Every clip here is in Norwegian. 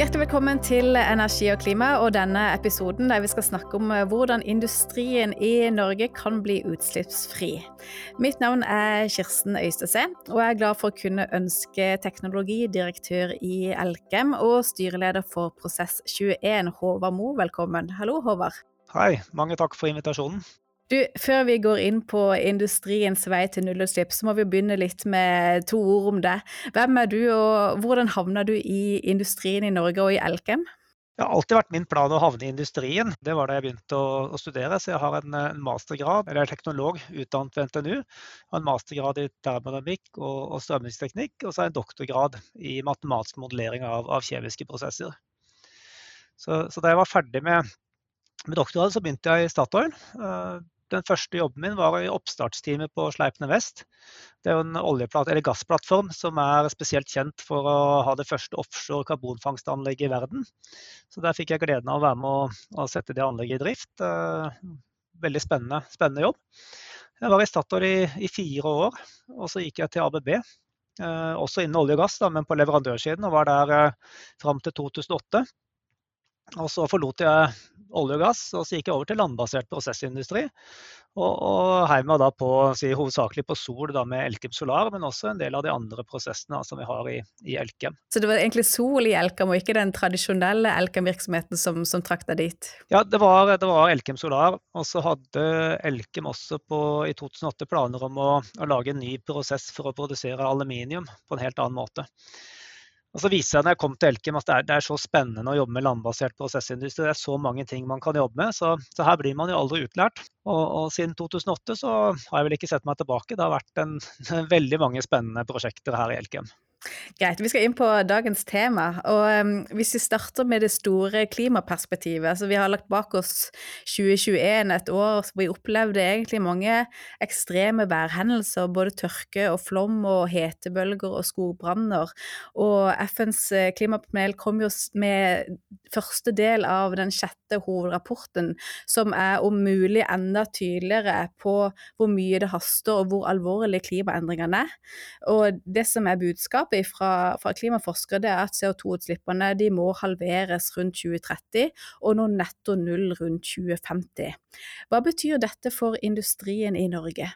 Hjertelig velkommen til Energi og klima og denne episoden der vi skal snakke om eh, hvordan industrien i Norge kan bli utslippsfri. Mitt navn er Kirsten Øystese, og jeg er glad for å kunne ønske teknologidirektør i Elkem og styreleder for Prosess21, Håvard Mo, velkommen. Hallo, Håvard. Hei, mange takk for invitasjonen. Du, Før vi går inn på industriens vei til nullutslipp, så må vi begynne litt med to ord om det. Hvem er du, og hvordan havna du i industrien i Norge og i Elkem? Det har alltid vært min plan å havne i industrien. Det var da jeg begynte å, å studere. Så jeg har en, en, mastergrad, eller er teknolog utdannet ved NTNU. Og en mastergrad i termodynamikk og, og strømningsteknikk. Og så har en doktorgrad i matematisk modellering av, av kjemiske prosesser. Så, så, da jeg var ferdig med, med doktorgraden, så begynte jeg i Statoil. Uh, den første jobben min var i oppstartsteamet på Sleipner Vest. Det er jo en gassplattform som er spesielt kjent for å ha det første offshore karbonfangstanlegget i verden. Så der fikk jeg gleden av å være med å, og sette det anlegget i drift. Eh, veldig spennende, spennende jobb. Jeg var i Statoil i, i, fire år, og så gikk jeg til ABB. Eh, også innen olje og gass, da, men på leverandørsiden, og var der eh, fram til 2008. Og så forlot jeg olje og gass, og så gikk jeg over til landbasert prosessindustri. Og, og heiv meg da på, si, hovedsakelig på sol da, med Elkem Solar, men også en del av de andre prosessene som vi har i, i Elkem. Så det var egentlig sol i Elkem, og ikke den tradisjonelle Elkem-virksomheten som, som trakk deg dit? Ja, det var, det var, Elkem Solar. Og så hadde Elkem også på, i 2008 planer om å, å lage en ny prosess for å produsere aluminium på en helt annen måte. Og så viser jeg når jeg kom til Elkem at det er, det er, så spennende å jobbe med landbasert prosessindustri. Det er så mange ting man kan jobbe med, så, så her blir man jo aldri utlært. Og, og, siden 2008 så har jeg vel ikke sett meg tilbake. Det har vært en, veldig mange spennende prosjekter her i Elkem. Greit, vi skal inn på dagens tema. og um, Hvis vi starter med det store klimaperspektivet. altså Vi har lagt bak oss 2021, et år hvor vi opplevde egentlig mange ekstreme værhendelser. Både tørke og flom og hetebølger og skogbranner. Og FNs eh, klimapanel kom jo med første del av den sjette hovedrapporten, som er om mulig enda tydeligere på hvor mye det haster og hvor alvorlige klimaendringene er. Og det som er budskapet budskapet fra, fra klimaforskere er at CO2-utslippene må halveres rundt 2030 og nå netto null rundt 2050. Hva betyr dette for industrien i Norge?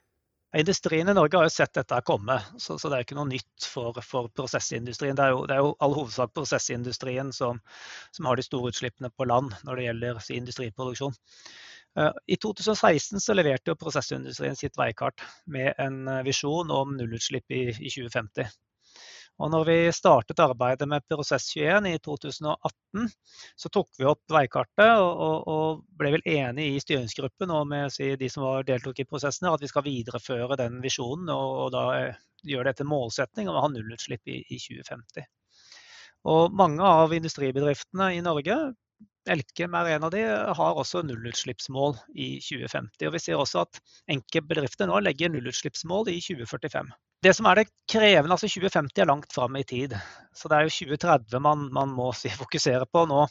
Industrien i Norge har jo sett dette komme, så, så det er ikke noe nytt for, for prosessindustrien. Det er, jo, det er jo all hovedsak prosessindustrien som, som, har de store utslippene på land når det gjelder industriproduksjon. Eh, I 2016 så leverte jo prosessindustrien sitt veikart med en eh, visjon om nullutslipp i, i 2050. Og når vi startet arbeidet med Prosess21 i 2018, så tok vi opp veikartet og, og, og ble vel enige i styringsgruppen og med si, de som var deltok i prosessene, at vi skal videreføre den visjonen og, og da eh, gjøre det til målsetning om å ha nullutslipp i, i 2050. Og mange av industribedriftene i Norge Elkem er en av de, har også nullutslippsmål i 2050. Og vi ser også at enkelte bedrifter nå legger nullutslippsmål i 2045. Det som er det krevende, altså 2050 er langt fram i tid. Så det er jo 2030 man, man må si, fokusere på nå,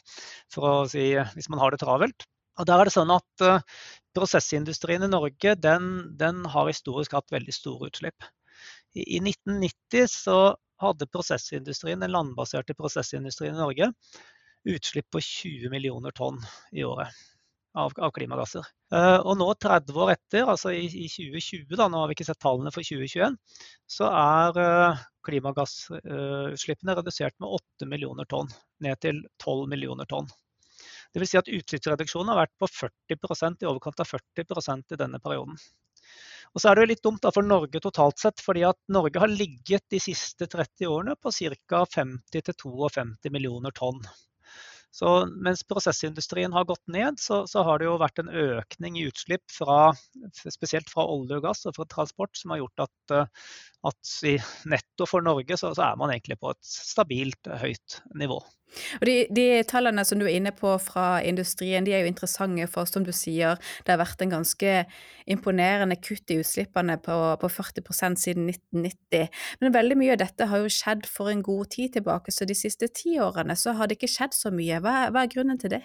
si, hvis man har det travelt. Og der er det sånn at uh, Prosessindustrien i Norge den, den, har historisk hatt veldig store utslipp. I, I, 1990 så hadde prosessindustrien, den landbaserte prosessindustrien i Norge utslipp på 20 millioner tonn i året av, av klimagasser. Uh, og nå 30 år etter, altså i, i 2020, da, nå har vi ikke sett tallene for 2021, så er uh, klimagassutslippene redusert med 8 millioner tonn, ned til 12 millioner tonn. Dvs. Si at utslippsreduksjonen har vært på 40% i overkant av 40% i denne perioden. Og så er det jo litt dumt for Norge totalt sett, fordi at Norge har ligget de siste 30 årene på ca. 50-52 millioner tonn. Så mens prosessindustrien har gått ned, så, så, har det jo vært en økning i utslipp fra, spesielt fra olje og gass og fra transport som har gjort at, at i netto for Norge så, så er man egentlig på et stabilt høyt nivå. Og de, de, tallene som du er inne på fra industrien, de er jo interessante, for som du sier, det har vært en ganske imponerende kutt i utslippene på, på 40% siden 1990. Men veldig mye av dette har jo skjedd for en god tid tilbake, så de siste ti årene så har det ikke skjedd så mye. Hva, hva er grunnen til det?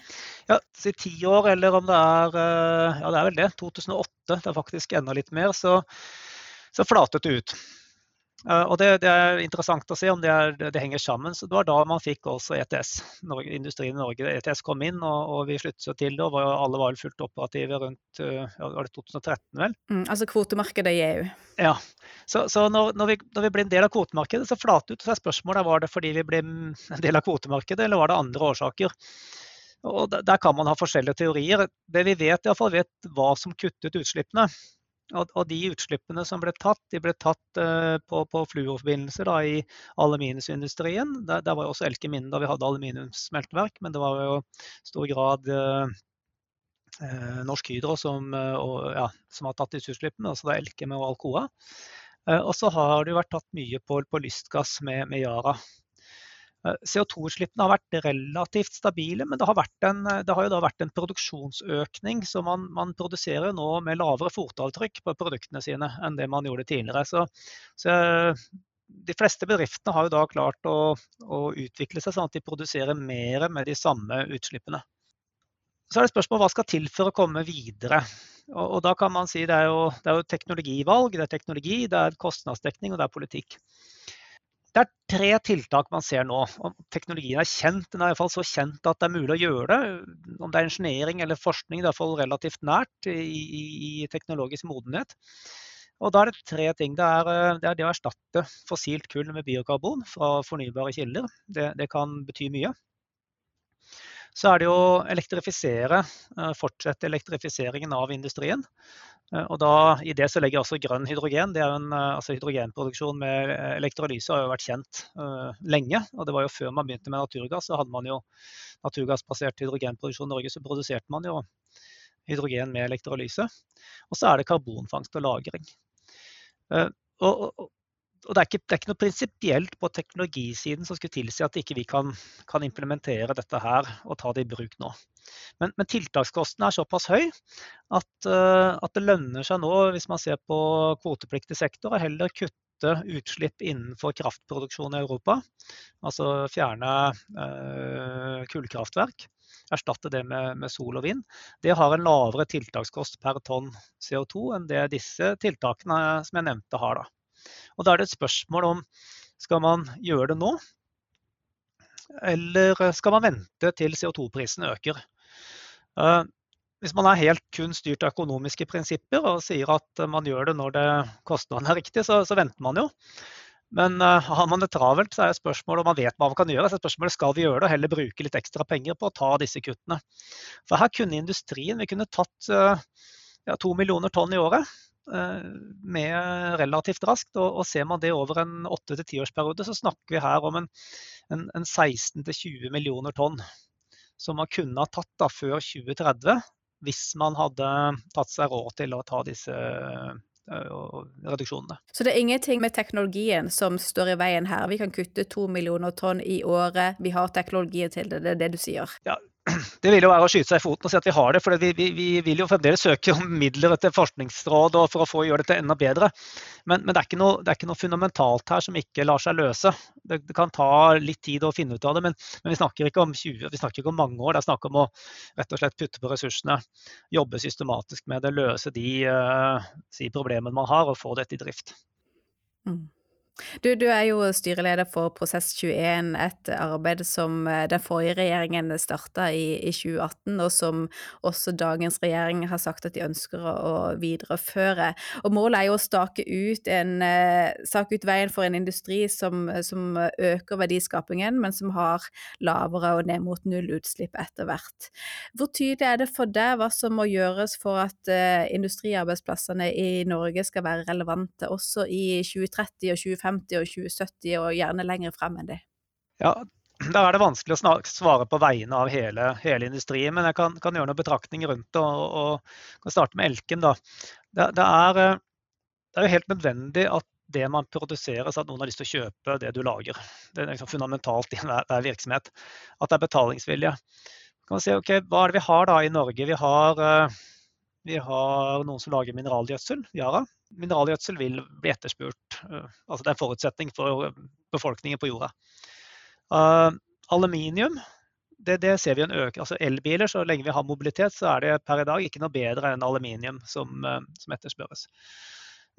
Ja, si ti år, eller om det er eh, Ja, det er vel det. 2008, det er faktisk enda litt mer. Så, så flatet det ut. Uh, og det, det, er interessant å se om det, er, det, henger sammen. Så Det var da man fikk også ETS. Norge, industrien i Norge. ETS kom inn, og, og vi sluttet til det. og Alle var fullt operative rundt uh, var det 2013, vel? Mm, altså kvotemarkedet i EU. Ja. Så, så når, når, vi, når, vi, ble en del av kvotemarkedet, så flatet ut seg spørsmålet var det fordi vi ble en del av kvotemarkedet, eller var det andre årsaker. Og Der kan man ha forskjellige teorier. Det vi vet, i hvert fall vet hva som kuttet utslippene. Og, og, de utslippene som ble tatt, de ble tatt uh, på, på fluorforbindelser i aluminiumsindustrien. Der, der var jo også Elkem inne da vi hadde aluminiumssmelteverk, men det var jo i stor grad uh, Norsk Hydro som, ja, som, har tatt disse utslippene, altså er Elkem og Alcoa. Og så har det jo vært tatt mye på, på lystgass med, med Yara. Eh, CO2-utslippene har vært relativt stabile, men det har, en, eh, det har jo da vært en produksjonsøkning. Så man, man, produserer nå med lavere fotavtrykk på produktene sine enn det man gjorde tidligere. Så, så eh, de fleste bedriftene har jo da klart å, å, utvikle seg sånn at de produserer mer med de samme utslippene. Så er det spørsmål hva skal til for å komme videre. Og, og da kan man si det er, jo, det er jo teknologivalg, det er teknologi, det er kostnadsdekning og det er politikk. Det er tre tiltak man ser nå. teknologien er kjent, den er iallfall så kjent at det er mulig å gjøre det. Om det er ingeniering eller forskning, det er iallfall relativt nært i, i, i, teknologisk modenhet. Og da er det tre ting. Det er, det er, det å erstatte fossilt kull med biokarbon fra fornybare kilder. Det, det kan bety mye. Så er det å elektrifisere, eh, fortsette elektrifiseringen av industrien. Eh, og da, I det så legger jeg også grønn hydrogen. det er en, eh, altså Hydrogenproduksjon med elektrolyse har jo vært kjent uh, lenge. og det var jo Før man begynte med naturgass, så hadde man jo naturgassbasert hydrogenproduksjon i Norge. Så produserte man jo hydrogen med elektrolyse. Og så er det karbonfangst og -lagring. Uh, og, og, og det er, ikke, det er ikke noe prinsipielt på teknologisiden som skulle tilsi at ikke vi kan, kan implementere dette her og ta det i bruk nå. Men, men tiltakskosten er såpass høy at, uh, at, det lønner seg nå, hvis man ser på kvotepliktig sektor, å heller kutte utslipp innenfor kraftproduksjon i Europa. Altså fjerne uh, kullkraftverk. Erstatte det med, med, sol og vind. Det har en lavere tiltakskost per tonn CO2 enn det disse tiltakene som jeg nevnte har. da. Og Da er det et spørsmål om skal man gjøre det nå, eller skal man vente til CO2-prisen øker. Eh, hvis man er helt kun styrt av økonomiske prinsipper og sier at man gjør det når det kostnaden er riktig, så, så venter man jo. Men uh, har man det travelt, så er spørsmålet om man vet hva man kan gjøre. Så er spørsmålet skal vi gjøre det, og heller bruke litt ekstra penger på å ta disse kuttene. For her kunne industrien vi kunne tatt uh, ja, to millioner tonn i året. Eh, med relativt raskt. Og, og ser man det over en 8-10 årsperiode, så snakker vi her om en, en, en 16-20 millioner tonn som man kunne ha tatt da, før 2030 hvis man hadde tatt seg råd til å ta disse uh, reduksjonene. Så det er ingenting med teknologien som står i veien her? Vi kan kutte to millioner tonn i året, vi har teknologien til det, det er det du sier? Ja, det vil jo være å skyte seg i foten og si at vi har det. For vi, vi, vi vil jo fremdeles søke om midler etter Forskningsråd for å få gjøre dette enda bedre. Men, men det, er noe, det, er ikke noe, fundamentalt her som ikke lar seg løse. Det, det kan ta litt tid å finne ut av det, men, men, vi snakker ikke om 20, vi snakker ikke om mange år. Det er snakk om å rett og slett putte på ressursene, jobbe systematisk med det, løse de uh, si problemene man har, og få dette i drift. Mm. Du, du, er jo styreleder for Prosess21, et arbeid som eh, den forrige regjeringen starta i, i, 2018, og som også dagens regjering har sagt at de ønsker å, videreføre. Og Målet er jo å stake ut, en, eh, stake ut veien for en industri som, som, øker verdiskapingen, men som har lavere og ned mot null utslipp etter hvert. Hvor tydelig er det for deg hva som må gjøres for at uh, industriarbeidsplassene i Norge skal være relevante også i 2030 og 2050? 2050 og 2070, og gjerne lenger frem enn det? Ja, da er det vanskelig å svare på vegne av hele, hele industrien, men jeg kan, kan, gjøre noen betraktninger rundt det. og, og kan starte med Elken. Da. Det, det, er, eh, det, er, jo helt nødvendig at det man produserer, så at noen har lyst til å kjøpe det du lager. Det er liksom fundamentalt i enhver virksomhet. At det er betalingsvilje. Kan man si, ok, Hva er det vi har da i Norge? Vi har, eh, vi har noen som lager mineralgjødsel, Yara. Mineralgjødsel vil bli etterspurt. Eh, altså det er en forutsetning for befolkningen på jorda. Uh, aluminium, det, det, ser vi en økning. Altså elbiler, så lenge vi har mobilitet, så er det per i dag ikke noe bedre enn aluminium som, som etterspørres.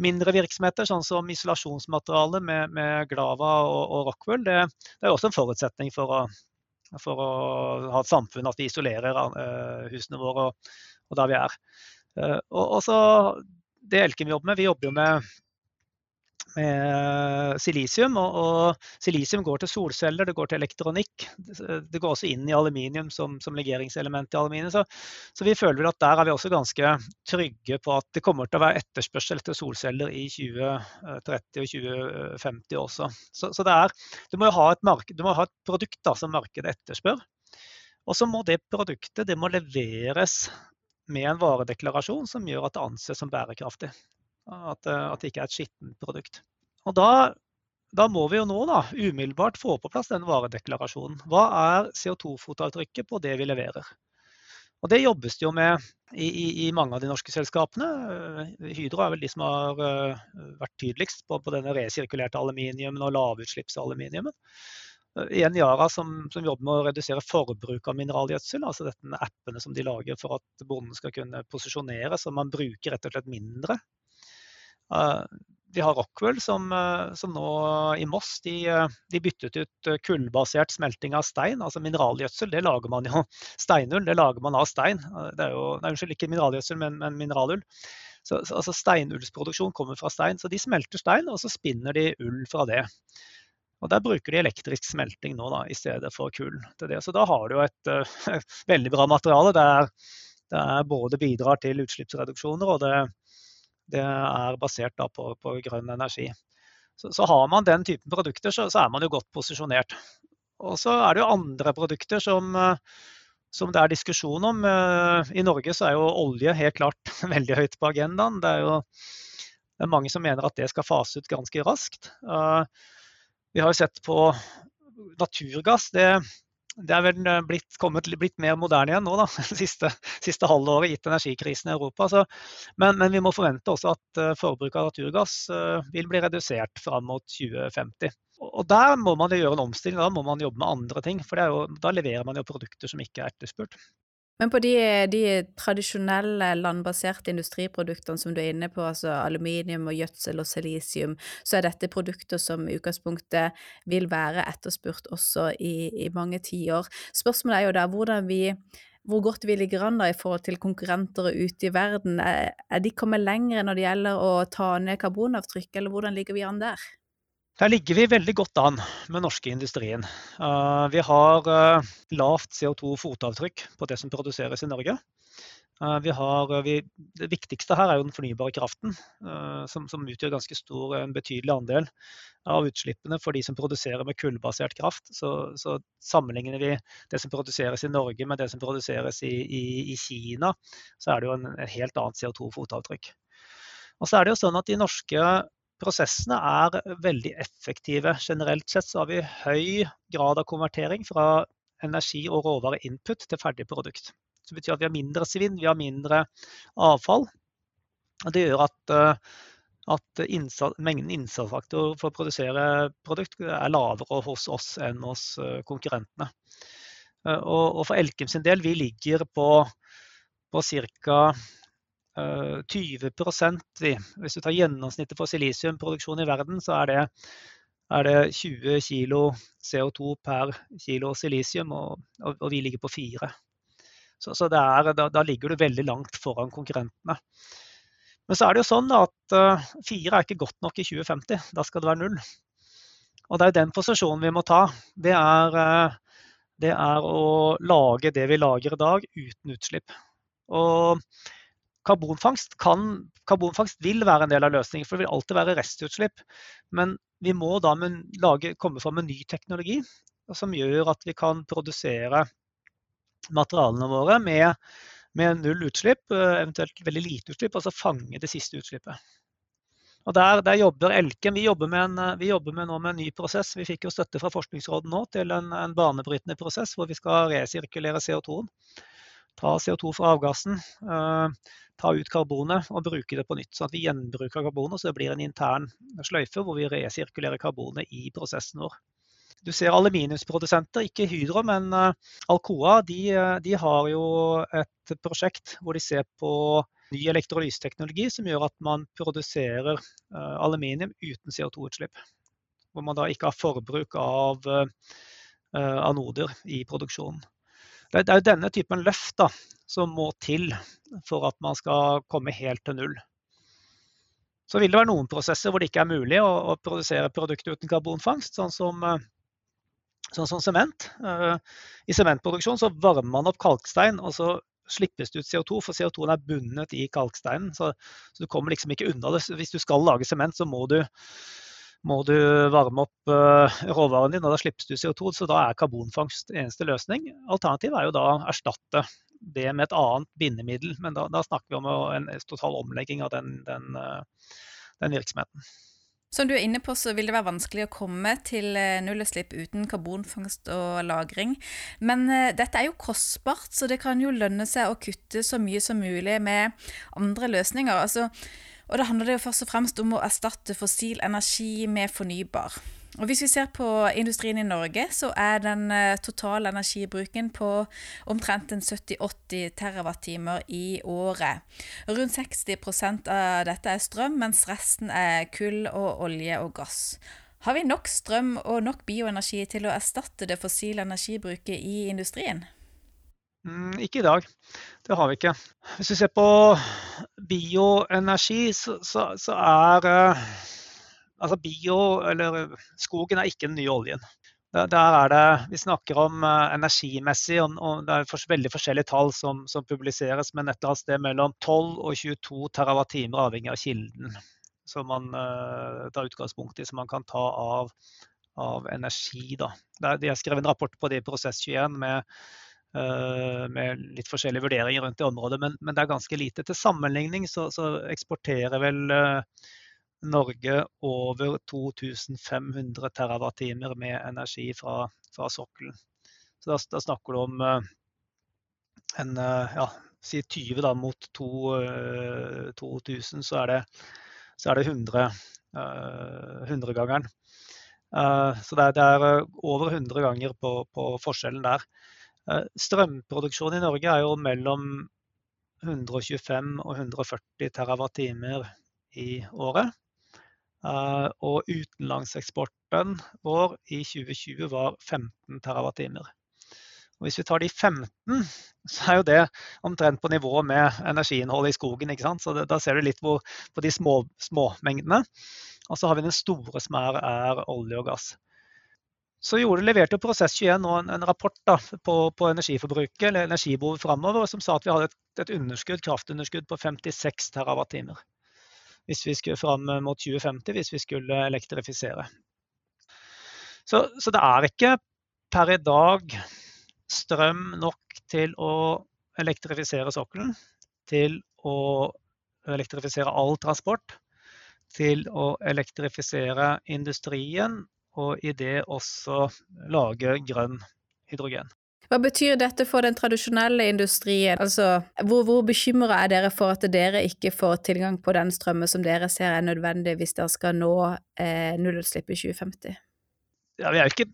mindre virksomheter, sånn som isolasjonsmateriale med, med Glava og, og Rockwool, det, det, er også en forutsetning for å, for å ha et samfunn at vi isolerer uh, husene våre og, og, der vi er. Uh, og, og så Det Elkem jobber med, vi jobber jo med med silisium. Og, og, silisium går til solceller, det går til elektronikk. Det går også inn i aluminium som, som legeringselement i aluminium. Så, så, vi føler at der er vi også ganske trygge på at det kommer til å være etterspørsel etter solceller i 2030 og 2050 også. Så, så er, du, må marked, du må ha et produkt da, som markedet etterspør. Og så må det produktet det må leveres med en varedeklarasjon som gjør at det anses som bærekraftig. At, eh, at, det ikke er et skittent produkt. Og da, da, må vi jo nå da, umiddelbart få på plass den varedeklarasjonen. Hva er CO2-fotavtrykket på det vi leverer? Og Det jobbes det jo med i, i, i, mange av de norske selskapene. Eh, Hydro er vel de som har uh, vært tydeligst på, på denne resirkulerte aluminiumen og lavutslippsaluminiumen. Igjen Yara som, som, jobber med å redusere forbruk av mineralgjødsel. altså dette appene som de lager for at bonden skal kunne posisjonere, så man bruker rett og slett mindre vi har Rockwell som, eh, som, nå i Moss de, eh, de, byttet ut kullbasert smelting av stein. altså Mineralgjødsel det lager man jo, steinull det lager man av stein. Det er jo, nei, Unnskyld, ikke mineralgjødsel, men, men mineralull. Så, så, altså Steinullsproduksjon kommer fra stein. Så de smelter stein, og så spinner de ull fra det. Og Der bruker de elektrisk smelting nå da, i stedet for kull. til det. Så da har du jo et uh, veldig bra materiale. Det, er, det både bidrar til utslippsreduksjoner og det, det er basert på, på, grønn energi. Så, så, har man den typen produkter, så, så, er man jo godt posisjonert. Og så er det jo andre produkter som, som det er diskusjon om. I Norge så er jo olje helt klart veldig høyt på agendaen. Det er jo det er mange som mener at det skal fase ut ganske raskt. Vi har jo sett på naturgass. Det, det er vel eh, blitt, kommet, blitt mer moderne igjen nå, da, siste, siste halvåret, gitt energikrisen i Europa. Så, men, men, vi må forvente også at uh, forbruket av naturgass uh, vil bli redusert fram mot 2050. Og Der må man gjøre en omstilling, da må man jobbe med andre ting. For jo, da leverer man jo produkter som ikke er etterspurt. Men på de, de, tradisjonelle landbaserte industriproduktene som du er inne på, altså aluminium og gjødsel og silisium, så er dette produkter som i utgangspunktet vil være etterspurt også i, i mange tiår. Spørsmålet er jo da hvordan vi hvor godt vi ligger an da i forhold til konkurrenter ute i verden. Er, de kommet lenger når det gjelder å ta ned karbonavtrykk, eller hvordan ligger vi an der? Der ligger vi veldig godt an med norske industrien. Eh, vi har eh, lavt CO2-fotavtrykk på det som produseres i Norge. Eh, vi har, vi, det viktigste her er jo den fornybare kraften, som, som, utgjør ganske stor, en betydelig andel av utslippene for de som produserer med kullbasert kraft. Så, så sammenligner vi det som produseres i Norge med det som produseres i, i, i Kina, så er det jo en, en helt annet CO2-fotavtrykk. Og så er det jo sånn at De norske Prosessene er veldig effektive. Generelt sett så har vi høy grad av konvertering fra energi- og råvareinput til ferdig produkt. Det betyr at vi har mindre svinn, vi har mindre avfall. Det gjør at, eh, at innsats, mengden innsatsfaktor for å produsere produkt er lavere hos oss enn hos eh, konkurrentene. Eh, og, og for Elkem sin del, vi ligger på, på ca. 20 eh, vi. Hvis du tar gjennomsnittet for silisiumproduksjon i verden, så er det, er det 20 kg CO2 per kilo silisium, og, og, og, vi ligger på 4. Så, så er, da, da, ligger du veldig langt foran konkurrentene. Men så er det jo sånn at uh, fire er ikke godt nok i 2050. Da skal det være null. Og det er den posisjonen vi må ta. Det er, uh, det er å lage det vi lager i dag uten utslipp. Og Karbonfangst, kan, karbonfangst vil være en del av løsningen, for det vil alltid være restutslipp. Men vi må da lage, komme fram med ny teknologi som gjør at vi kan produsere materialene våre med, med null utslipp, eh, eventuelt veldig lite utslipp, og så fange det siste utslippet. Og der, der, jobber Elkem. Vi jobber, en, vi jobber med nå med en ny prosess. Vi fikk jo støtte fra Forskningsrådet nå til en, en banebrytende prosess hvor vi skal resirkulere CO2-en. Ta CO2 fra avgassen, eh, ta ut karbonet og bruke det på nytt. Sånn at vi gjenbruker karbonet, så det blir en intern sløyfe hvor vi resirkulerer karbonet i prosessen vår. Du ser aluminiumsprodusenter, ikke Hydro, men eh, Alcoa, de, de har jo et prosjekt hvor de ser på ny elektrolyseteknologi som gjør at man produserer aluminium uten CO2-utslipp. Hvor man da ikke har forbruk av anoder i produksjonen. Det er jo denne typen løft da, som må til for at man skal komme helt til null. Så vil det være noen prosesser hvor det ikke er mulig å, å produsere produkter uten karbonfangst, sånn som, sånn som sement. I sementproduksjon så varmer man opp kalkstein, og så slippes det ut CO2, for CO2 er bundet i kalksteinen. Så, så, du kommer liksom ikke unna det. Hvis du skal lage sement, så må du må du varme opp uh, råvaren din, og da slippes du CO2. Så da er karbonfangst eneste løsning. Alternativet er jo da å erstatte det med et annet bindemiddel. Men da, da snakker vi om en total omlegging av den, den, uh, den, virksomheten. Som du er inne på, så vil det være vanskelig å komme til eh, nullutslipp uten karbonfangst og -lagring. Men dette er jo kostbart, så det kan jo lønne seg å kutte så mye som mulig med andre løsninger. Altså, og da handler det jo først og fremst om å erstatte fossil energi med fornybar. Og Hvis vi ser på industrien i Norge, så er den eh, totale energibruken på omtrent 70-80 TWh i året. Rundt 60% av dette er strøm, mens resten er kull og olje og gass. Har vi nok strøm og nok bioenergi til å erstatte det fossile energibruket i industrien? Mm, ikke i dag. Det har vi ikke. Hvis vi ser på bioenergi, så, så, så er uh, altså bio, eller skogen er ikke den nye oljen. Der, er det, Vi snakker om uh, energimessig, og, det er veldig forskjellige tall som, som publiseres, men et eller annet sted mellom 12 og 22 TWh avhengig av kilden som man tar utgangspunkt i, som man kan ta av, av energi. Da. De har skrevet en rapport på det i Prosess21 med Eh, med litt forskjellige vurderinger rundt i området, men, men, det er ganske lite. Til sammenligning så, så eksporterer vel uh, Norge over 2500 TWh med energi fra, fra sokkelen. Så da, da, snakker du om uh, en ja, si 20 da, mot 2, 2000, så er det, så er det 100, 100-gangeren. så det er, det er, over 100 ganger på, på forskjellen der. Eh, strømproduksjonen i Norge er jo mellom 125 og 140 TWh i året. Eh, og utenlandseksporten vår i 2020 var 15 TWh. Og hvis vi tar de 15, så er jo det omtrent på nivå med energiinnholdet i skogen. ikke sant? Så det, Da ser du litt hvor, på de små, småmengdene. Og så har vi den store som er, er olje og gass. Så gjorde, leverte Prosess21 en, en rapport da, på, på, energiforbruket eller energibehovet framover som sa at vi hadde et, et underskudd, kraftunderskudd på 56 TWh hvis vi skulle fram mot 2050 hvis vi skulle elektrifisere. Så, så, det er ikke per i dag strøm nok til å elektrifisere sokkelen, til å elektrifisere all transport, til å elektrifisere industrien og i det også lage grønn hydrogen. Hva betyr dette for den tradisjonelle industrien? Altså, hvor, hvor bekymra er dere for at dere ikke får tilgang på den strømmen som dere ser er nødvendig hvis dere skal nå eh, nullutslipp i 2050? Ja, vi er jo ikke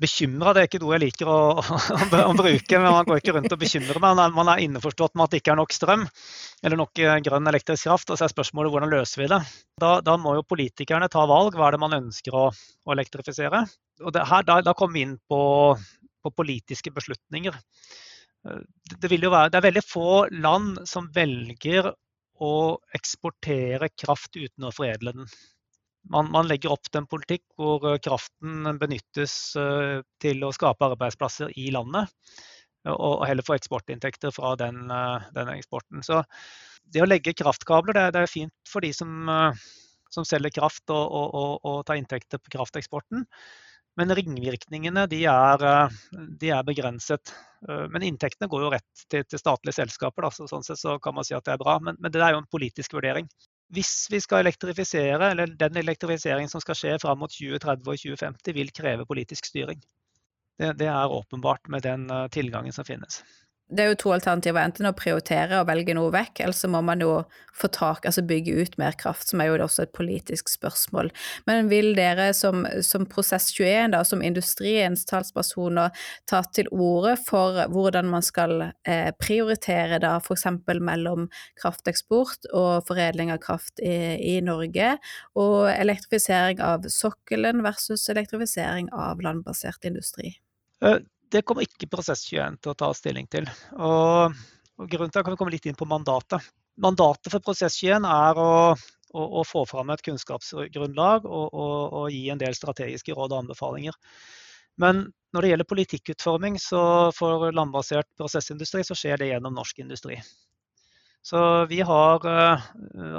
bekymra, det er ikke noe jeg liker å, å, å, bruke. men Man går ikke rundt og bekymrer meg. Man er innforstått med at det ikke er nok strøm eller nok eh, grønn elektrisk kraft. Og så er spørsmålet hvordan løser vi det. Da, da må jo politikerne ta valg. Hva er det man ønsker å, å elektrifisere? Og her, da, da kommer vi inn på, på politiske beslutninger. Det, det, være, det er veldig få land som velger å eksportere kraft uten å foredle den man, man, legger opp til en politikk hvor eh, kraften benyttes eh, til å skape arbeidsplasser i landet. Og heller få eksportinntekter fra den, eh, den eksporten. Så det å legge kraftkabler det, det er fint for de som, som selger kraft og, og, og, og, tar inntekter på krafteksporten. Men ringvirkningene de er, de er, begrenset. Men inntektene går jo rett til, til statlige selskaper. Da. Så, sånn sett så kan man si at det er bra. Men, men det er jo en politisk vurdering hvis vi skal elektrifisere, eller den elektrifiseringen som skal skje fram mot 2030 og 2050, vil kreve politisk styring. Det, det er åpenbart med den uh, tilgangen som finnes. Det er jo to alternativer. Enten å prioritere og velge noe vekk, eller så må man jo få tak, altså bygge ut mer kraft, som er jo også et politisk spørsmål. Men vil dere som, som Prosess21, da, som industriens talspersoner, ta til orde for hvordan man skal eh, prioritere da f.eks. mellom krafteksport og foredling av kraft i, i Norge, og elektrifisering av sokkelen versus elektrifisering av landbasert industri? Det kommer ikke Prosess21 til å ta stilling til. Og, og grunnen til kan vi komme litt inn på mandatet. Mandatet for Prosess21 er å, å, å, få fram et kunnskapsgrunnlag og, og, og, gi en del strategiske råd og anbefalinger. Men når det gjelder politikkutforming for landbasert prosessindustri, så skjer det gjennom norsk industri. Så vi har eh,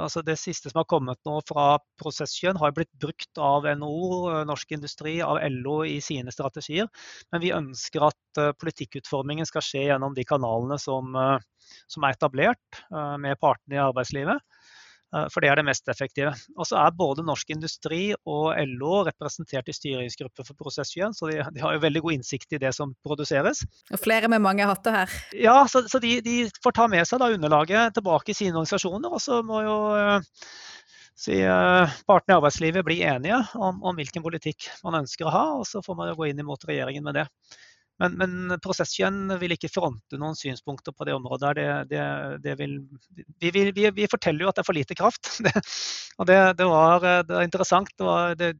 Altså det siste som har kommet nå fra Prosesskjønn, har blitt brukt av NHO, eh, Norsk Industri, av LO i sine strategier. Men vi ønsker at eh, politikkutformingen skal skje gjennom de kanalene som, som er etablert med partene i arbeidslivet. Eh, for det er det mest effektive. Og så er både Norsk Industri og LO representert i styringsgrupper for Prosess 21, så de, de, har jo veldig god innsikt i det som produseres. Og flere med mange hatter her. Ja, så, så de, de, får ta med seg da underlaget tilbake i sine organisasjoner. Og så må jo uh, si, uh, partene i arbeidslivet bli enige om, om, hvilken politikk man ønsker å ha, og så får man jo gå inn imot regjeringen med det. Men, men Prosesskjønn vil ikke fronte noen synspunkter på det området. Det, det, det vil, vi, vi, vi, forteller jo at det er for lite kraft. og det, var, var, interessant. Var, det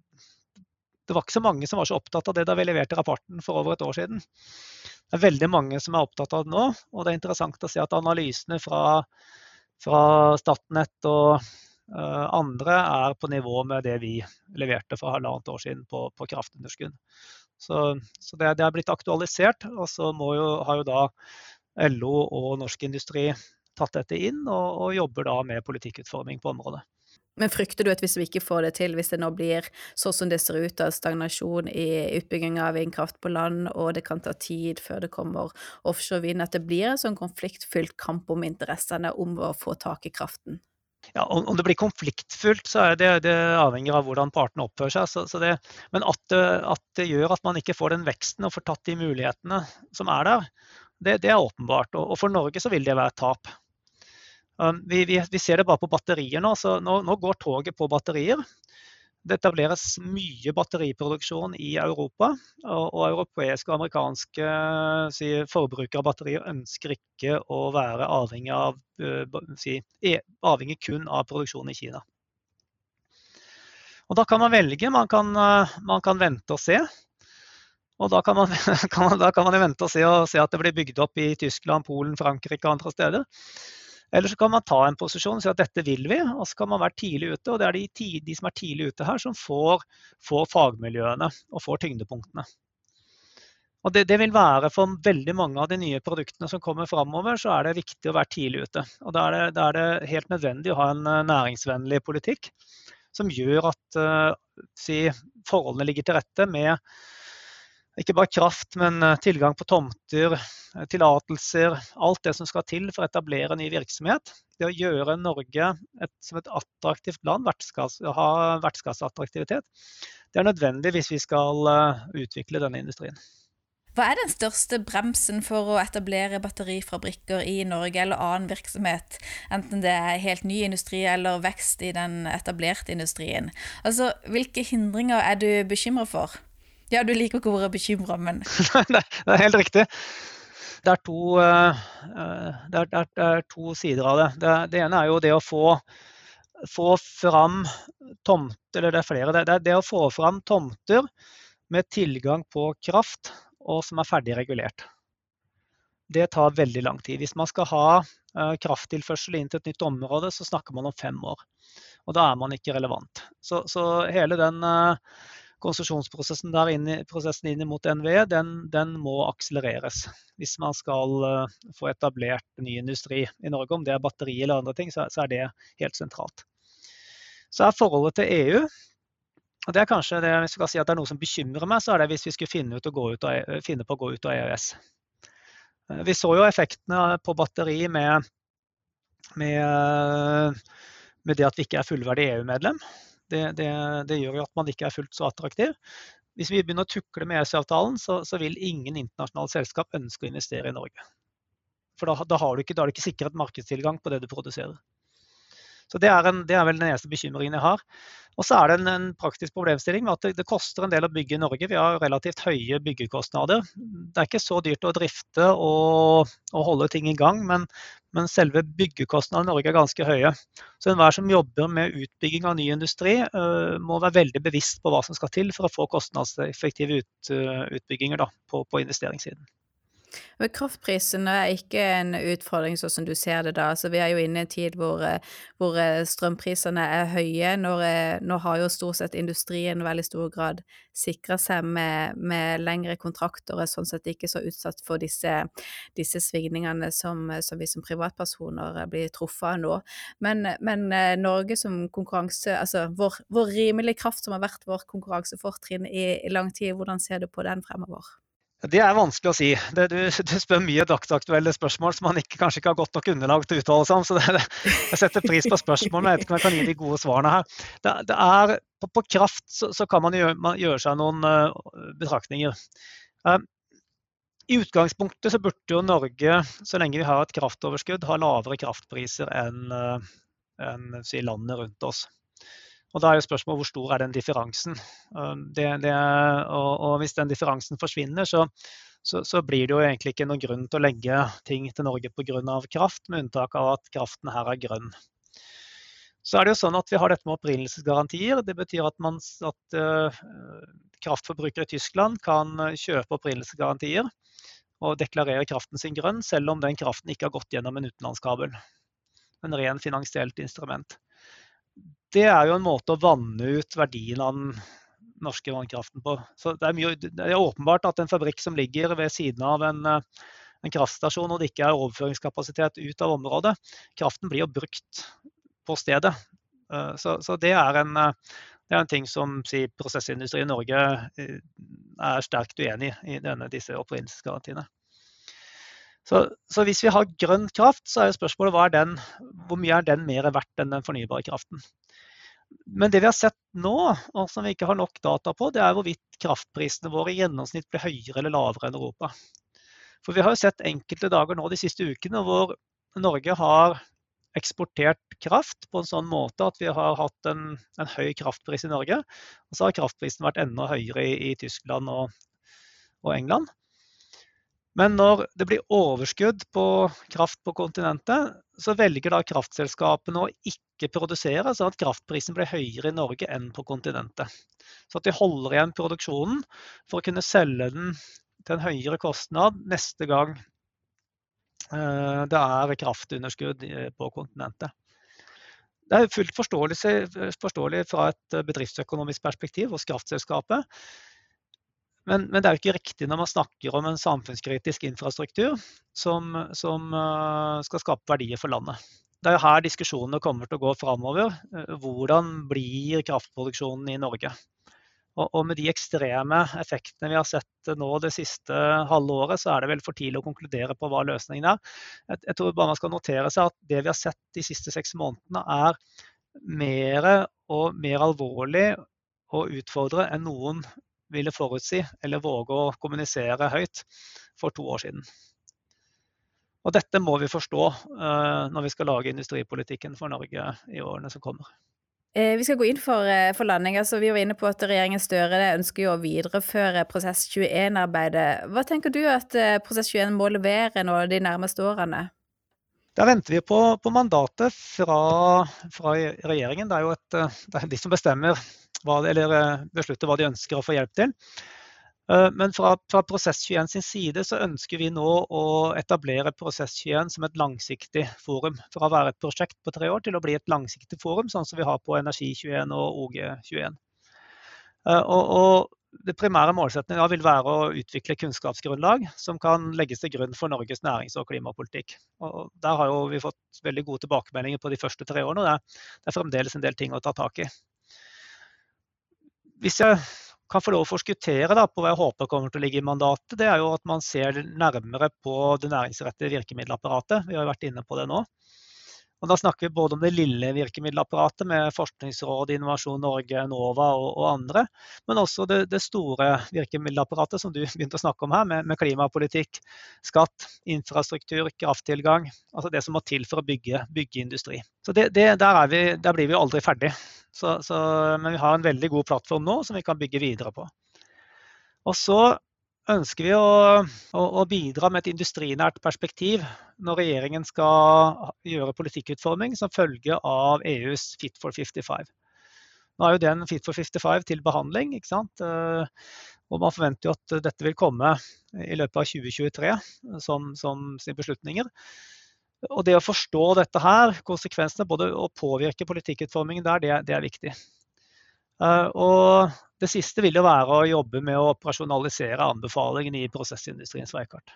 var, ikke så mange som var så opptatt av det da vi leverte rapporten for over et år siden. Det er veldig mange som er opptatt av det nå, og det er interessant å se at analysene fra, fra Statnett og uh, andre er på nivå med det vi leverte for halvannet år siden på, på kraftunderskudd. Så, så det, det, er blitt aktualisert. Og så jo, har jo da LO og Norsk Industri tatt dette inn, og, og jobber da med politikkutforming på området. Men frykter du at hvis vi ikke får det til, hvis det nå blir sånn som det ser ut av stagnasjon i utbygging av vindkraft på land, og det kan ta tid før det kommer offshore vind, at det blir en sånn konfliktfylt kamp om interessene om å få tak i kraften? Ja, om, det blir konfliktfullt, så er det, det avhengig av hvordan partene oppfører seg. Så, så det, men at det, at det, gjør at man ikke får den veksten og får tatt de mulighetene som er der, det, det er åpenbart. Og, og, for Norge så vil det være et tap. Um, vi, vi, vi, ser det bare på batterier nå. så Nå, nå går toget på batterier. Det etableres mye batteriproduksjon i Europa, og, og europeiske og amerikanske si, forbrukere av batterier ønsker ikke å være avhengig, av, si, e, avhengig kun av produksjon i Kina. Og Da kan man velge. Man kan, man kan vente og se. Og da kan, man, kan, da kan man vente og se, og se at det blir bygd opp i Tyskland, Polen, Frankrike og andre steder. Eller så kan man ta en posisjon og si at dette vil vi, og så kan man være tidlig ute. Og det er de, de som er tidlig ute her, som får, får fagmiljøene og får tyngdepunktene. Og det, det, vil være For veldig mange av de nye produktene som kommer framover, så er det viktig å være tidlig ute. Og Da er er det helt nødvendig å ha en eh, næringsvennlig politikk som gjør at uh, si, forholdene ligger til rette med ikke bare kraft, men eh, tilgang på tomter, eh, tillatelser. Alt det som skal til for å etablere ny virksomhet. Det å gjøre Norge et, som et attraktivt land, vertskass, ha vertskapsattraktivitet, det er nødvendig hvis vi skal eh, utvikle denne industrien. Hva er den største bremsen for å etablere batterifabrikker i Norge eller annen virksomhet, enten det er helt ny industri eller vekst i den etablerte industrien? Altså, Hvilke hindringer er du bekymra for? Ja, du liker ikke å være bekymra, men Det er helt riktig. Det er, to, eh, det, er, det er to, sider av det. det. det. ene er jo det å få, få fram tomter, eller det er flere. Det er det å få fram tomter med tilgang på kraft, og som er ferdig regulert. Det tar veldig lang tid. Hvis man skal ha eh, krafttilførsel inn til et nytt område, så snakker man om fem år. Og da er man ikke relevant. Så, så hele den uh, konsesjonsprosessen der inn, prosessen inn mot NVE, den, den, må akselereres. Hvis man skal uh, få etablert ny industri i Norge, om det er batteri eller andre ting, så, så, er det helt sentralt. Så er forholdet til EU og det er kanskje det, Hvis vi kan si at det er noe som bekymrer meg, så er det hvis vi skulle finne, ut av, e, finne på å gå ut av EØS. Eh, vi så jo effektene på batteri med, med, med det at vi ikke er fullverdig EU-medlem det, det, det, gjør jo at man ikke er fullt så attraktiv. Hvis vi begynner å tukle med EØS-avtalen, så, så, vil ingen internasjonale selskap ønske å investere i Norge. For da, da, har du ikke, da har du ikke sikret markedstilgang på det du produserer. Så det er, en, det er, vel den eneste bekymringen jeg har. Og så er det en, en praktisk problemstilling med at det, det, koster en del å bygge i Norge. Vi har relativt høye byggekostnader. Det er ikke så dyrt å drifte og, og holde ting i gang, men, men selve byggekostnadene i Norge er ganske høye. Så enhver som jobber med utbygging av ny industri, uh, må være veldig bevisst på hva som skal til for å få kostnadseffektive ut, uh, utbygginger da, på, på investeringssiden. Men kraftprisene er ikke en utfordring sånn som du ser det da. Så vi er jo inne i en tid hvor, eh, hvor eh, strømprisene er høye. Når, eh, nå har jo stort sett industrien veldig stor grad sikra seg med, med, lengre kontrakter og er sånn sett ikke så utsatt for disse, disse svingningene som, som, vi som privatpersoner blir truffet av nå. Men, men Norge som konkurranse, altså vår, vår rimelig kraft som har vært vårt konkurransefortrinn i, i lang tid, hvordan ser du på den fremover? Det er vanskelig å si. Det, du, du, spør mye dagsaktuelle spørsmål som man ikke, kanskje ikke har godt nok underlag til å uttale seg om. så det, Jeg setter pris på spørsmål, men jeg vet ikke om jeg kan gi de gode svarene her. Det, det er, på, på, kraft så, så, kan man gjøre, man gjøre seg noen uh, betraktninger. Uh, I utgangspunktet så burde jo Norge, så lenge vi har et kraftoverskudd, ha lavere kraftpriser enn uh, en, si, landet rundt oss. Og Da er jo spørsmålet hvor stor er den differansen. Det, det, og, og, Hvis den differansen forsvinner, så, så, så, blir det jo egentlig ikke noen grunn til å legge ting til Norge pga. kraft, med unntak av at kraften her er grønn. Så er det jo sånn at Vi har dette med opprinnelsesgarantier. Det betyr at, man, at uh, kraftforbrukere i Tyskland kan kjøpe opprinnelsesgarantier og deklarere kraften sin grønn, selv om den kraften ikke har gått gjennom en utenlandskabel. En ren finansielt instrument det er jo en måte å vanne ut verdien av den norske vannkraften på. Så det er, mye, det er åpenbart at en fabrikk som ligger ved siden av en, eh, en kraftstasjon og det ikke er overføringskapasitet ut av området, kraften blir jo brukt på stedet. Eh, så, så det, er en, eh, det, er en, ting som si, prosessindustrien i Norge er sterkt uenig i, i denne, disse opprinnelsesgarantiene. Så, så, hvis vi har grønn kraft, så er spørsmålet den, hvor mye er den mer verdt enn den fornybare kraften. Men det vi har sett nå, og som vi ikke har nok data på, det er hvorvidt kraftprisene våre i gjennomsnitt blir høyere eller lavere enn Europa. For vi har jo sett enkelte dager nå de siste ukene hvor Norge har eksportert kraft på en sånn måte at vi har hatt en, en høy kraftpris i Norge. Og så har kraftprisen vært enda høyere i, i Tyskland og, og England. Men når det blir overskudd på kraft på kontinentet, så velger da kraftselskapene å ikke produsere, sånn at kraftprisen blir høyere i Norge enn på kontinentet. Så at de holder igjen produksjonen for å kunne selge den til en høyere kostnad neste gang eh, det er kraftunderskudd på kontinentet. Det er fullt forståelig, fra et bedriftsøkonomisk perspektiv hos kraftselskapet. Men, men, det er jo ikke riktig når man snakker om en samfunnskritisk infrastruktur som, som skal skape verdier for landet. Det er jo her diskusjonene kommer til å gå framover. Uh, hvordan blir kraftproduksjonen i Norge? Og, og, med de ekstreme effektene vi har sett nå det siste halve året, så er det vel for tidlig å konkludere på hva løsningen er. Jeg, jeg tror bare man skal notere seg at det vi har sett de siste seks månedene, er mer og mer alvorlig å utfordre enn noen ville forutsi eller våge å kommunisere høyt for to år siden. Og dette må vi forstå uh, når vi skal lage industripolitikken for Norge i årene som kommer. Eh, vi skal gå inn for, eh, for landing. Altså, vi var inne på at regjeringen Støre ønsker å videreføre Prosess 21-arbeidet. Hva tenker du at Prosess 21 må levere nå de nærmeste årene? Da venter vi på, på mandatet fra, fra, regjeringen. Det er jo et, det er de som bestemmer hva, eller beslutter hva de ønsker å få hjelp til. Eh, men fra, fra Prosess21 sin side så ønsker vi nå å etablere Prosess21 som et langsiktig forum. Fra å være et prosjekt på tre år til å bli et langsiktig forum, sånn som vi har på Energi21 og OG21. Eh, og, og det primære målsettingen vil være å utvikle kunnskapsgrunnlag som kan legges til grunn for Norges nærings- og klimapolitikk. Og der har vi fått veldig gode tilbakemeldinger på de første tre årene. og det er fremdeles en del ting å ta tak i hvis jeg kan få lov å forskuttere på hva jeg håper kommer til å ligge i mandatet, det er jo at man ser nærmere på det næringsrettede virkemiddelapparatet. Vi har vært inne på det nå. Og da snakker vi både om det lille virkemiddelapparatet med Forskningsrådet, Innovasjon Norge, Enova og, og, andre, men også det, det, store virkemiddelapparatet som du begynte å snakke om her, med, med klimapolitikk, skatt, infrastruktur, krafttilgang. Altså det som må til for å bygge, bygge industri. Så det, det, der, vi, der, blir vi aldri ferdig. Så, så, men vi har en veldig god plattform nå som vi kan bygge videre på. Og så ønsker vi å, å, å, bidra med et industrinært perspektiv når regjeringen skal gjøre politikkutforming som følge av EUs Fit for 55. Nå er jo den Fit for 55 til behandling, ikke sant? Eh, og man forventer jo at dette vil komme i løpet av 2023 som, som sine beslutninger. Og det å forstå dette her, konsekvensene, både å påvirke politikkutformingen der, det, det er viktig. Eh, og det siste vil jo være å jobbe med å operasjonalisere anbefalingene i prosessindustriens veikart.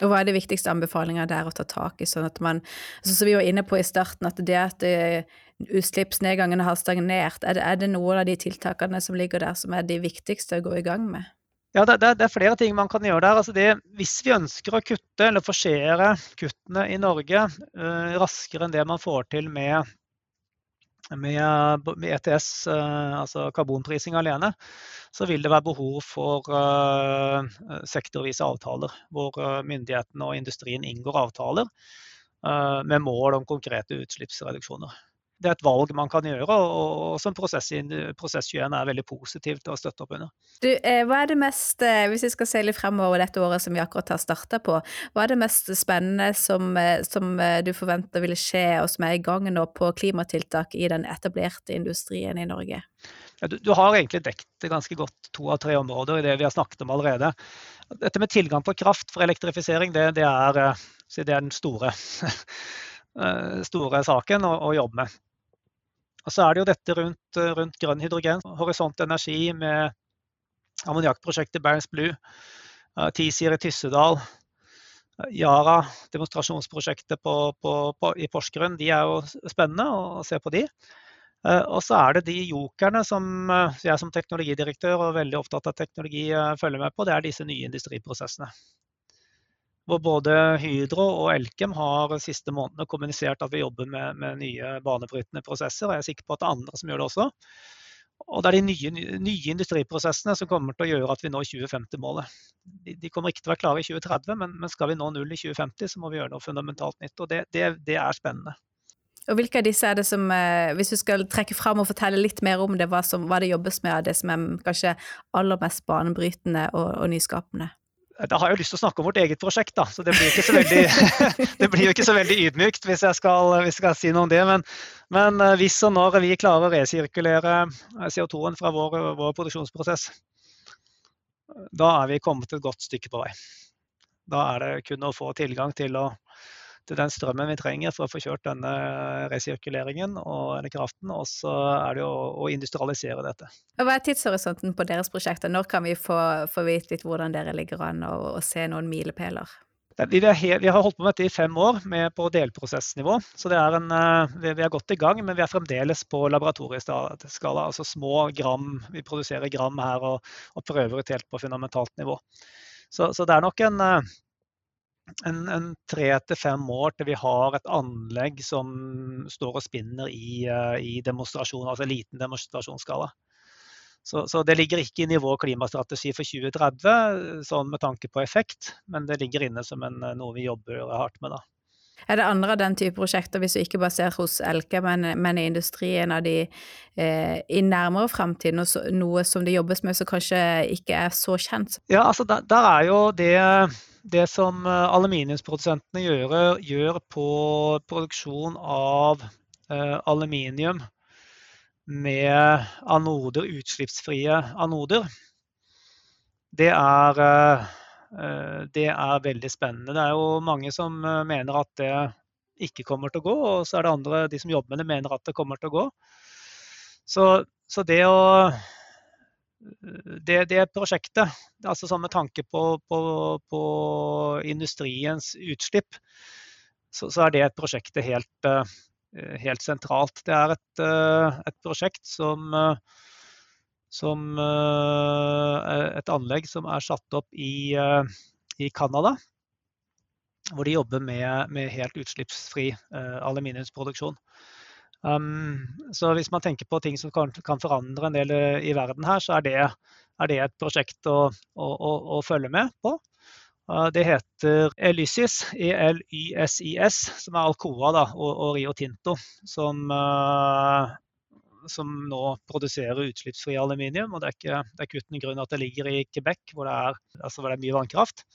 Og Hva er de viktigste anbefalingene der å ta tak i? sånn at man, altså Som vi var inne på i starten, at det at utslippsnedgangen utslippsnedgangene har stagnert, er det, er det, noen av de tiltakene som ligger der som er de viktigste å gå i gang med? Ja, det, det, det er flere ting man kan gjøre der. Altså det, hvis vi ønsker å kutte eller forsere kuttene i Norge uh, raskere enn det man får til med med, med ETS, eh, altså karbonprising alene, så vil det være behov for uh, sektorvise avtaler. Hvor uh, myndighetene og industrien inngår avtaler med mål om konkrete utslippsreduksjoner det er et valg man kan gjøre, og, som Prosess, prosess 21 er veldig positiv til å støtte opp under. Du, eh, hva er det mest, eh, Hvis vi skal se litt fremover dette året som vi akkurat har starta på, hva er det mest spennende som, eh, som, du forventer vil skje, og som er i gang nå på klimatiltak i den etablerte industrien i Norge? Du, du, har egentlig dekket ganske godt to av tre områder i det vi har snakket om allerede. Dette med tilgang på kraft for elektrifisering, det, det, er, det er, den store, store saken å, å jobbe med. Og så er det jo dette rundt, eh, rundt grønn hydrogen. Horisont Energi med ammoniakkprosjektet Barents Blue. Uh, Tisier i Tyssedal. Uh, Yara, demonstrasjonsprosjektet på, på, på, i Porsgrunn. De er jo spennende å se på de. Og så er det de jokerne som jeg som teknologidirektør og veldig opptatt av teknologi følger med på. Det er disse nye industriprosessene hvor både Hydro og Elkem har siste månedene kommunisert at vi jobber med, med, nye banebrytende prosesser. og Jeg er sikker på at det er andre som gjør det også. Og det er de nye, nye industriprosessene som kommer til å gjøre at vi når 2050-målet. De, de, kommer ikke til å være klare i 2030, men, men, skal vi nå null i 2050, så må vi gjøre noe fundamentalt nytt. Og det, det, det er spennende. Og Hvilke av disse er det som, eh, hvis du skal trekke fram og fortelle litt mer om det, hva, som, hva det jobbes med, av det som er kanskje aller mest banebrytende og, og nyskapende? Da har jeg jo lyst til å snakke om vårt eget prosjekt, da, så det blir, ikke så veldig, det blir jo ikke så veldig ydmykt hvis jeg skal, hvis jeg skal si noe om det. Men, men, eh, hvis og når vi klarer å resirkulere eh, CO2-en fra vår, vår, produksjonsprosess, da er vi kommet et godt stykke på vei. Da er det kun å få tilgang til å til den strømmen vi trenger for å få kjørt denne resirkuleringen og denne kraften. Og så er det jo å industrialisere dette. Hva er tidshorisonten på deres prosjekter? Når kan vi få, få vite litt hvordan dere ligger an og, og se noen milepæler? Vi, har holdt på med dette i fem år med på delprosessnivå. Så en, eh, vi, er godt i gang, men vi er fremdeles på laboratorieskala. Altså små gram. Vi produserer gram her og, og prøver ut helt på fundamentalt nivå. Så, så det er nok en, eh, en, en tre til fem år til vi har et anlegg som står og spinner i, uh, i demonstrasjon, altså liten demonstrasjonsskala. Så, så, det ligger ikke i vår klimastrategi for 2030 sånn med tanke på effekt, men det ligger inne som en, noe vi jobber hardt med. da. Er det andre av den type prosjekter, hvis du ikke bare ser hos Elke, men, men i industrien av de eh, i nærmere framtid, noe, noe, som det jobbes med som kanskje ikke er så kjent? Ja, altså der, der er jo det det som eh, aluminiumsprodusentene gjør, gjør på produksjon av uh, aluminium med anoder, utslippsfrie anoder, det er, uh, det er veldig spennende. Det er jo mange som mener at det ikke kommer til å gå, og så er det andre, de som jobber med det, mener at det kommer til å gå. Så, så det å det, det, prosjektet, altså sånn med tanke på, på, på industriens utslipp, så, så, er det prosjektet helt, eh, helt sentralt. Det er et, eh, et prosjekt som, eh, som Et anlegg som er satt opp i, i Canada. hvor de jobber med, med helt utslippsfri aluminiumsproduksjon. Um, så hvis man tenker på ting som kan, kan forandre en del i verden her, så er det, er det et prosjekt å, å, å, å, følge med på. Uh, det heter Elysis, ELYSIS, som er Alcoa da, og, og, Rio Tinto, som, uh, som nå produserer utslippsfri aluminium. og Det er ikke, det er ikke uten grunn at det ligger i Quebec, hvor det er, altså hvor det er mye vannkraft.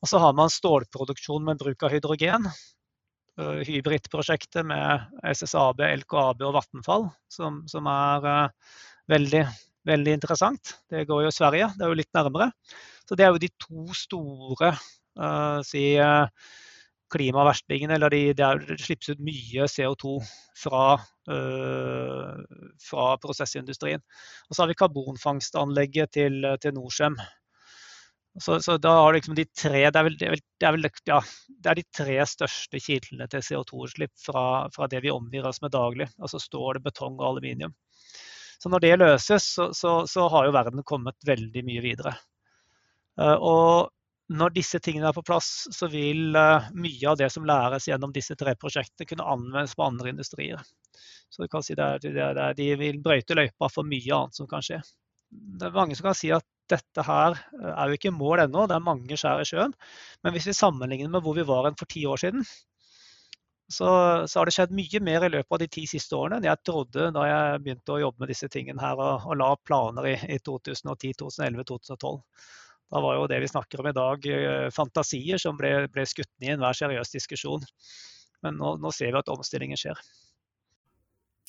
Og så har man stålproduksjon med bruk av hydrogen. Eh, hybridprosjektet med SSAB, LKAB og Vattenfall, som, som er uh, veldig, veldig, interessant. Det går jo i Sverige, det er jo litt nærmere. Så det er jo de to store uh, si, klimaverstingene, eller de, der det slippes ut mye CO2 fra, fra prosessindustrien. Og så har vi karbonfangstanlegget til, til Norcem så, så, da har liksom de tre det er, vel, det, er vel, det, er vel, ja, det er de tre største kildene til CO2-utslipp fra, fra, det vi omgir oss med daglig. Altså stål, betong og aluminium. Så når det løses, så, så, så har jo verden kommet veldig mye videre. Uh, og når disse tingene er på plass, så vil uh, mye av det som læres gjennom disse tre prosjektene, kunne anvendes på andre industrier. Så du kan si det er, De vil brøyte løypa for mye annet som kan skje. Det er mange som kan si at dette her eh, er jo ikke mål ennå, det er mange skjær i sjøen. Men hvis vi sammenligner med hvor vi var for ti år siden, så, så, har det skjedd mye mer i løpet av de ti siste årene enn jeg trodde da jeg begynte å jobbe med disse tingene her og, og la planer i, i 2010, 2011, 2012. Da var jo det vi snakker om i dag, eh, fantasier som ble, ble skutt ned i enhver seriøs diskusjon. Men nå, nå ser vi at omstillingen skjer.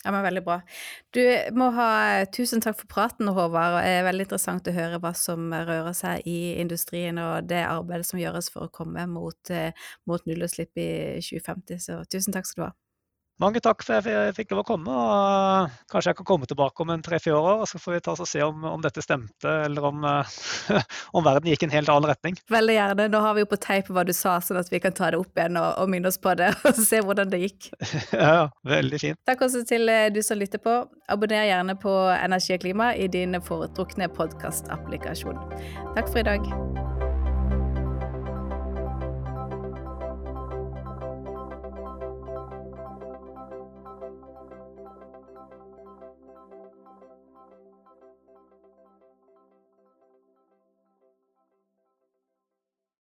Ja, men Veldig bra. Du må ha tusen takk for praten, Håvard. Det er veldig interessant å høre hva som rører seg i industrien, og det arbeidet som gjøres for å komme mot, eh, mot nullutslipp i 2050. Så tusen takk skal du ha. Mange takk for at jeg fikk lov å komme. og Kanskje jeg kan komme tilbake om en tre-fire år, og så får vi ta oss og se om, om dette stemte, eller om, om, verden gikk en helt annen retning. Veldig gjerne. Nå har vi jo på teip hva du sa, sånn at vi kan ta det opp igjen og, og minne oss på det, og se hvordan det gikk. ja, veldig fint. Takk også til eh, du som lytter på. Abonner gjerne på Energi og klima i din foretrukne podkastapplikasjon. Takk for i dag.